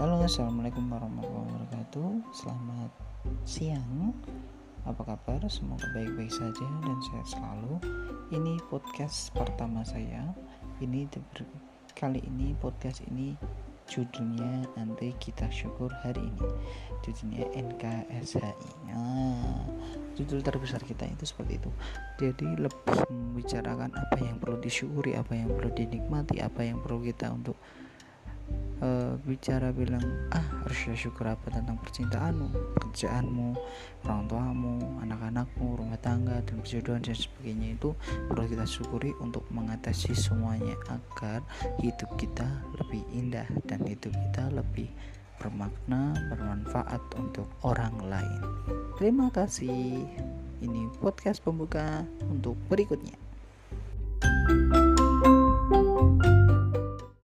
Halo assalamualaikum warahmatullahi wabarakatuh. Selamat siang. Apa kabar? Semoga baik-baik saja dan sehat selalu. Ini podcast pertama saya. Ini kali ini podcast ini judulnya nanti kita syukur hari ini. Judulnya NKSHI nah, judul terbesar kita itu seperti itu. Jadi lebih membicarakan apa yang perlu disyukuri apa yang perlu dinikmati apa yang perlu kita untuk uh, bicara bilang ah harus syukur apa tentang percintaanmu pekerjaanmu orang tuamu anak-anakmu rumah tangga dan perjodohan dan sebagainya itu perlu kita syukuri untuk mengatasi semuanya agar hidup kita lebih indah dan hidup kita lebih bermakna bermanfaat untuk orang lain. Terima kasih. Ini podcast pembuka untuk berikutnya